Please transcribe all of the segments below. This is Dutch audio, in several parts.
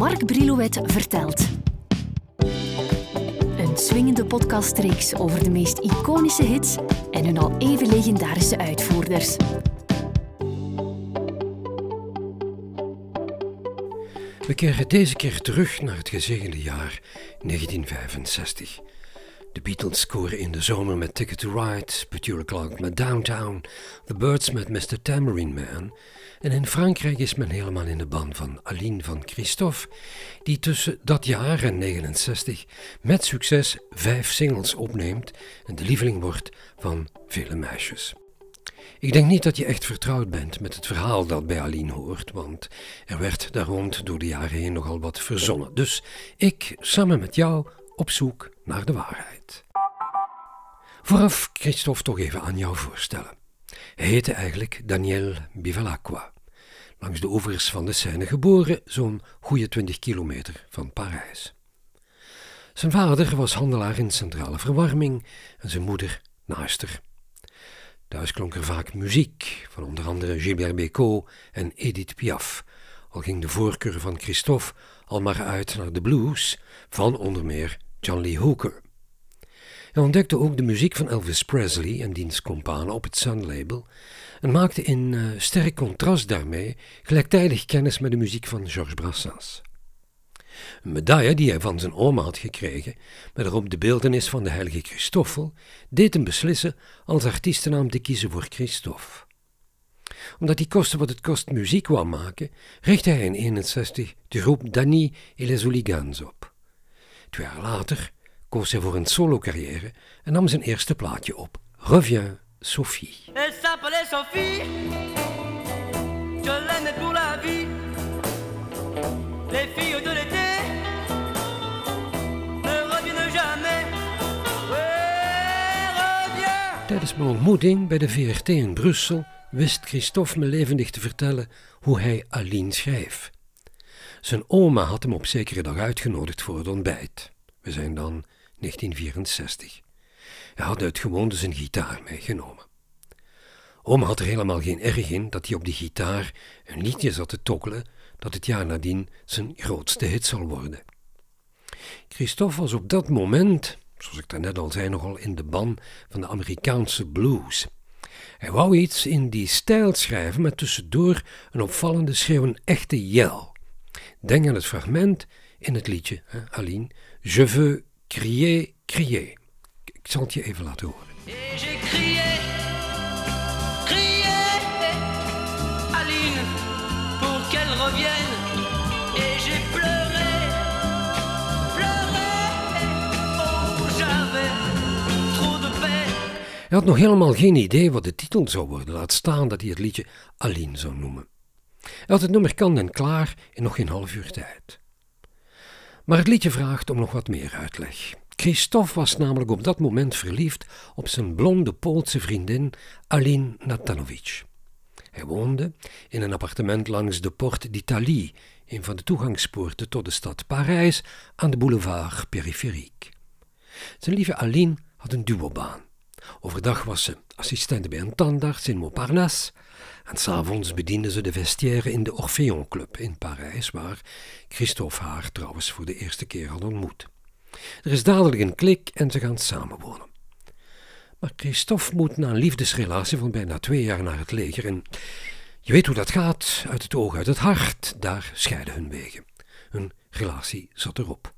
Marc Brilouet vertelt. Een swingende podcastreeks over de meest iconische hits en hun al even legendarische uitvoerders. We keren deze keer terug naar het gezegende jaar 1965. De Beatles scoren in de zomer met Ticket to Ride, Petula Clark met Downtown, The Birds met Mr. Tambourine Man. En in Frankrijk is men helemaal in de ban van Aline van Christophe, die tussen dat jaar en 69 met succes vijf singles opneemt en de lieveling wordt van vele meisjes. Ik denk niet dat je echt vertrouwd bent met het verhaal dat bij Aline hoort, want er werd daar rond door de jaren heen nogal wat verzonnen. Dus ik, samen met jou, op zoek naar de waarheid. Vooraf Christophe toch even aan jou voorstellen. Hij heette eigenlijk Daniel Bivalacqua. Langs de oevers van de Seine geboren, zo'n goede 20 kilometer van Parijs. Zijn vader was handelaar in centrale verwarming en zijn moeder naaister. Thuis klonk er vaak muziek, van onder andere Gilbert Bécaud en Edith Piaf, al ging de voorkeur van Christophe al maar uit naar de blues van onder meer John Lee Hooker. Hij ontdekte ook de muziek van Elvis Presley en diens companen op het Sun-label en maakte in uh, sterk contrast daarmee gelijktijdig kennis met de muziek van Georges Brassens. Een medaille die hij van zijn oma had gekregen, met erop de beeldenis van de heilige Christoffel, deed hem beslissen als artiestennaam te kiezen voor Christophe. Omdat hij kostte wat het kost muziek wou maken, richtte hij in 1961 de groep Danny et les Hooligans op. Twee jaar later koos hij voor een solo-carrière en nam zijn eerste plaatje op, Reviens Sophie. Elle s'appelait Sophie, je l'aimais pour la vie. Les filles de l'été ne reviennent jamais. Ouais, reviens. Tijdens mijn ontmoeting bij de VRT in Brussel wist Christophe me levendig te vertellen hoe hij Aline schreef. Zijn oma had hem op zekere dag uitgenodigd voor het ontbijt. We zijn dan 1964. Hij had uit gewoonte zijn gitaar meegenomen. Oma had er helemaal geen erg in dat hij op die gitaar een liedje zat te tokkelen dat het jaar nadien zijn grootste hit zal worden. Christophe was op dat moment, zoals ik daarnet al zei, nogal in de ban van de Amerikaanse blues. Hij wou iets in die stijl schrijven met tussendoor een opvallende schreeuw, een echte yell. Denk aan het fragment in het liedje, hè, Aline, Je veux crier, crier. Ik zal het je even laten horen. Et j'ai crié, crié, Aline, pour qu'elle revienne. Et j'ai pleuré, pleuré, oh j'avais trop de peine. Hij had nog helemaal geen idee wat de titel zou worden, laat staan dat hij het liedje Aline zou noemen. Hij had het nummer kan en klaar in nog geen half uur tijd. Maar het liedje vraagt om nog wat meer uitleg. Christophe was namelijk op dat moment verliefd op zijn blonde Poolse vriendin Aline Natanovic. Hij woonde in een appartement langs de Porte d'Italie, een van de toegangspoorten tot de stad Parijs, aan de boulevard Périphérique. Zijn lieve Aline had een duobaan. Overdag was ze assistente bij een tandarts in Montparnasse en s'avonds bediende ze de vestiaire in de Orpheon Club in Parijs, waar Christophe haar trouwens voor de eerste keer had ontmoet. Er is dadelijk een klik en ze gaan samenwonen. Maar Christophe moet na een liefdesrelatie van bijna twee jaar naar het leger en je weet hoe dat gaat, uit het oog, uit het hart, daar scheiden hun wegen. Hun relatie zat erop.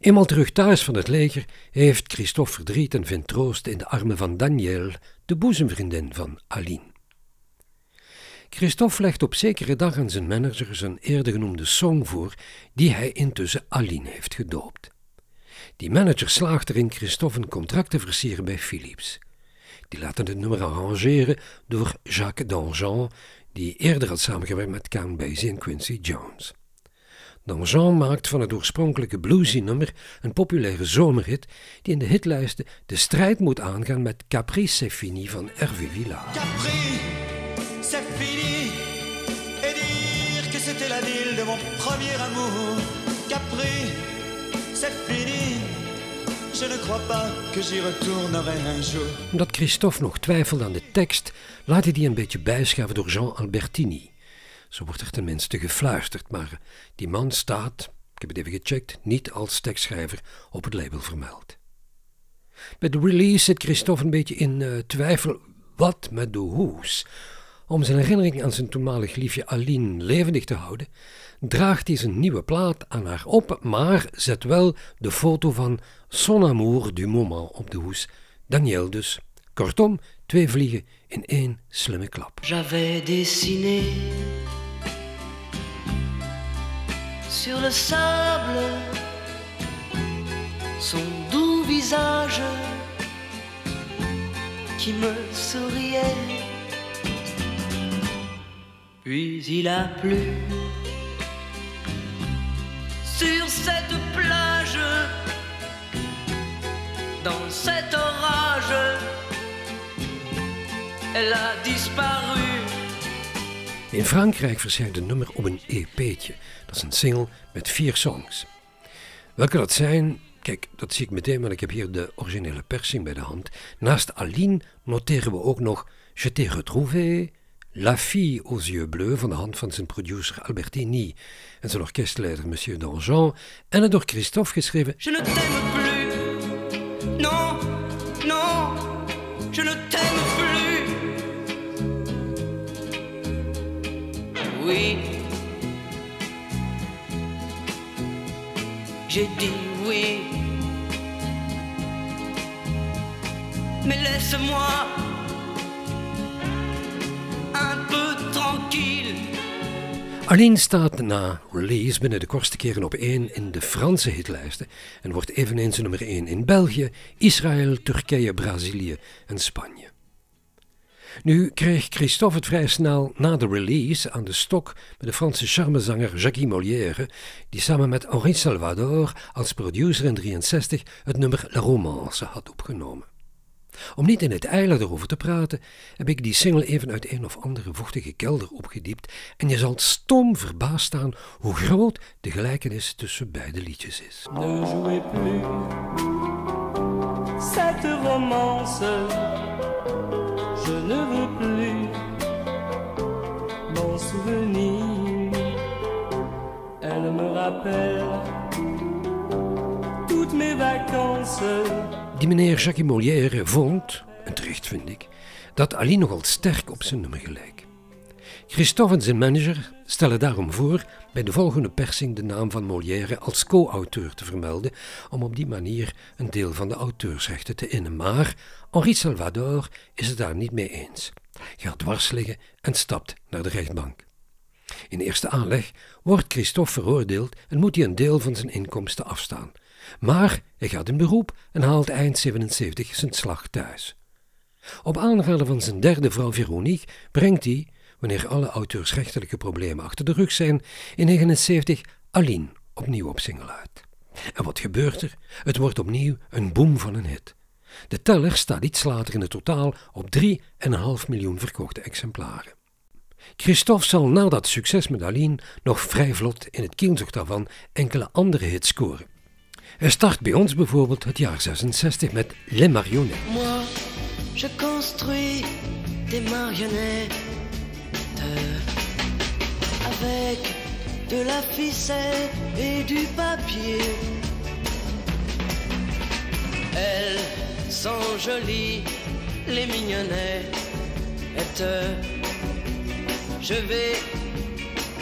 Eenmaal terug thuis van het leger heeft Christophe verdriet en vindt troost in de armen van Danielle, de boezemvriendin van Aline. Christophe legt op zekere dag aan zijn manager zijn eerder genoemde song voor, die hij intussen Aline heeft gedoopt. Die manager slaagt erin Christophe een contract te versieren bij Philips. Die laten het nummer arrangeren door Jacques Danjean, die eerder had samengewerkt met Count Basie en Quincy Jones. Danjean maakt van het oorspronkelijke bluesy nummer een populaire zomerhit die in de hitlijsten de strijd moet aangaan met Caprice fini van Hervé Villard. Capri, c'est fini. Et dire que c'était la ville de mon premier amour. Capri, c'est fini. Je ne crois pas que j'y retournerai un jour. Omdat Christophe nog twijfelde aan de tekst, laat hij die een beetje bijschaven door Jean Albertini. Zo wordt er tenminste gefluisterd, maar die man staat, ik heb het even gecheckt, niet als tekstschrijver op het label vermeld. Bij de release zit Christophe een beetje in uh, twijfel wat met de hoes. Om zijn herinnering aan zijn toenmalig liefje Aline levendig te houden, draagt hij zijn nieuwe plaat aan haar op, maar zet wel de foto van son amour du moment op de hoes. Daniel dus. Kortom, twee vliegen in één slimme klap. J'avais dessiné sur le sable son doux visage qui me souriait. Puis il a plu sur cette plage, dans cet orage, elle a disparu. In Frankrijk verschijnt een nummer op een EP'tje. Dat is een single met vier songs. Welke dat zijn, kijk, dat zie ik meteen, want ik heb hier de originele persing bij de hand. Naast Aline noteren we ook nog Je t'ai retrouvé, La Fille aux yeux bleus van de hand van zijn producer Albertini en zijn orkestleider Monsieur Dangean en het door Christophe geschreven Je ne t'aime plus, non, non, je ne t'aime plus. Oui, j'ai dit oui, mais laisse-moi tranquille. Aline staat na release binnen de kortste keren op 1 in de Franse hitlijsten en wordt eveneens nummer 1 in België, Israël, Turkije, Brazilië en Spanje. Nu kreeg Christophe het vrij snel na de release aan de stok met de Franse charmezanger Jacques Molière, die samen met Henri Salvador als producer in 1963 het nummer La Romance had opgenomen. Om niet in het eilen erover te praten, heb ik die single even uit een of andere vochtige kelder opgediept en je zal stom verbaasd staan hoe groot de gelijkenis tussen beide liedjes is. Ne jouez plus cette romance. Je ne veux plus mon souvenir. Elle me rappelle toutes mes vacances. Die meneer Jacques Molière vond, en terecht vind ik, dat Ali nogal sterk op zijn nummer gelijk. Christophe en zijn manager stellen daarom voor bij de volgende persing de naam van Molière als co-auteur te vermelden, om op die manier een deel van de auteursrechten te innen. Maar Henri Salvador is het daar niet mee eens. Gaat dwars liggen en stapt naar de rechtbank. In eerste aanleg wordt Christophe veroordeeld en moet hij een deel van zijn inkomsten afstaan. Maar hij gaat in beroep en haalt eind 77 zijn slag thuis. Op aanraden van zijn derde vrouw Veronique brengt hij, wanneer alle auteursrechtelijke problemen achter de rug zijn, in 79 Aline opnieuw op single uit. En wat gebeurt er? Het wordt opnieuw een boom van een hit. De teller staat iets later in het totaal op 3,5 miljoen verkochte exemplaren. Christophe zal na dat succes met Aline nog vrij vlot in het kielzocht daarvan enkele andere hits scoren. Hij start bij ons bijvoorbeeld het jaar 66 met Les Marionnettes. Moi, je construis des marionnettes avec de la ficelle et du papier. Elles sont jolies, les mignonnettes. Je vais,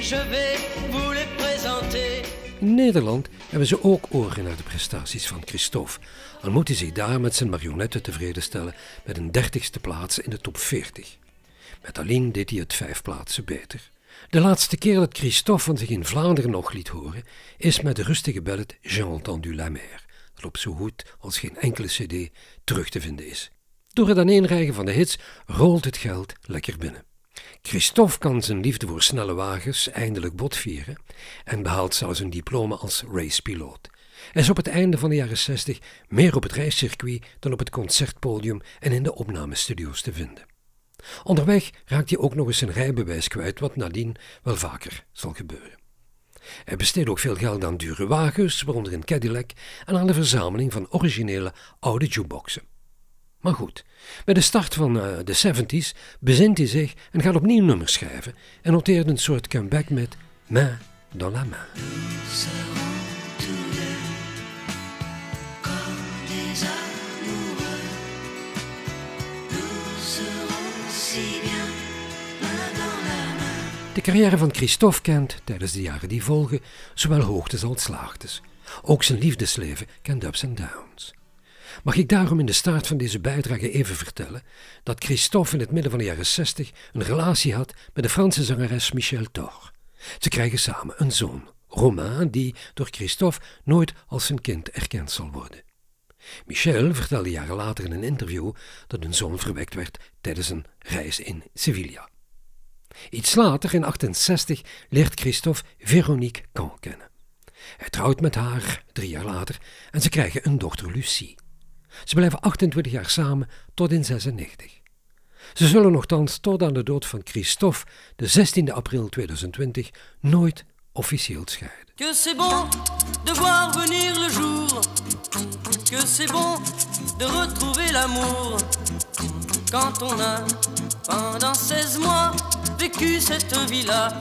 je vais vous les présenter. In Nederland hebben ze ook oren naar de prestaties van Christophe, al moet hij zich daar met zijn marionetten tevreden stellen met een dertigste plaats in de top 40. Met Aline deed hij het vijf plaatsen beter. De laatste keer dat Christophe van zich in Vlaanderen nog liet horen, is met de rustige ballet J'ai entendu la mer, dat op zo goed als geen enkele cd terug te vinden is. Door het aaneenrijgen van de hits rolt het geld lekker binnen. Christophe kan zijn liefde voor snelle wagens eindelijk botvieren en behaalt zelfs een diploma als racepiloot. Hij is op het einde van de jaren 60 meer op het reiscircuit dan op het concertpodium en in de opnamestudio's te vinden. Onderweg raakt hij ook nog eens zijn rijbewijs kwijt, wat nadien wel vaker zal gebeuren. Hij besteedt ook veel geld aan dure wagens, waaronder een Cadillac, en aan de verzameling van originele oude jukeboxen. Maar goed, bij de start van uh, de 70s bezint hij zich en gaat opnieuw nummers schrijven en noteert een soort comeback met Main dans la main. De carrière van Christophe kent tijdens de jaren die volgen zowel hoogtes als laagtes. Ook zijn liefdesleven kent ups en downs. Mag ik daarom in de start van deze bijdrage even vertellen dat Christophe in het midden van de jaren 60 een relatie had met de Franse zangeres Michel Thor. Ze krijgen samen een zoon, Romain, die door Christophe nooit als zijn kind erkend zal worden. Michel vertelde jaren later in een interview dat hun zoon verwekt werd tijdens een reis in Sevilla. Iets later, in 68, leert Christophe Véronique Caen kennen. Hij trouwt met haar drie jaar later en ze krijgen een dochter Lucie. Ze blijven 28 jaar samen tot in 96. Ze zullen nogthans tot aan de dood van Christophe, de 16 april 2020, nooit officieel scheiden. Que c'est bon de voir le jour, que c'est bon de retrouver l'amour, quand on a pendant 16 mois vécu cette vie-là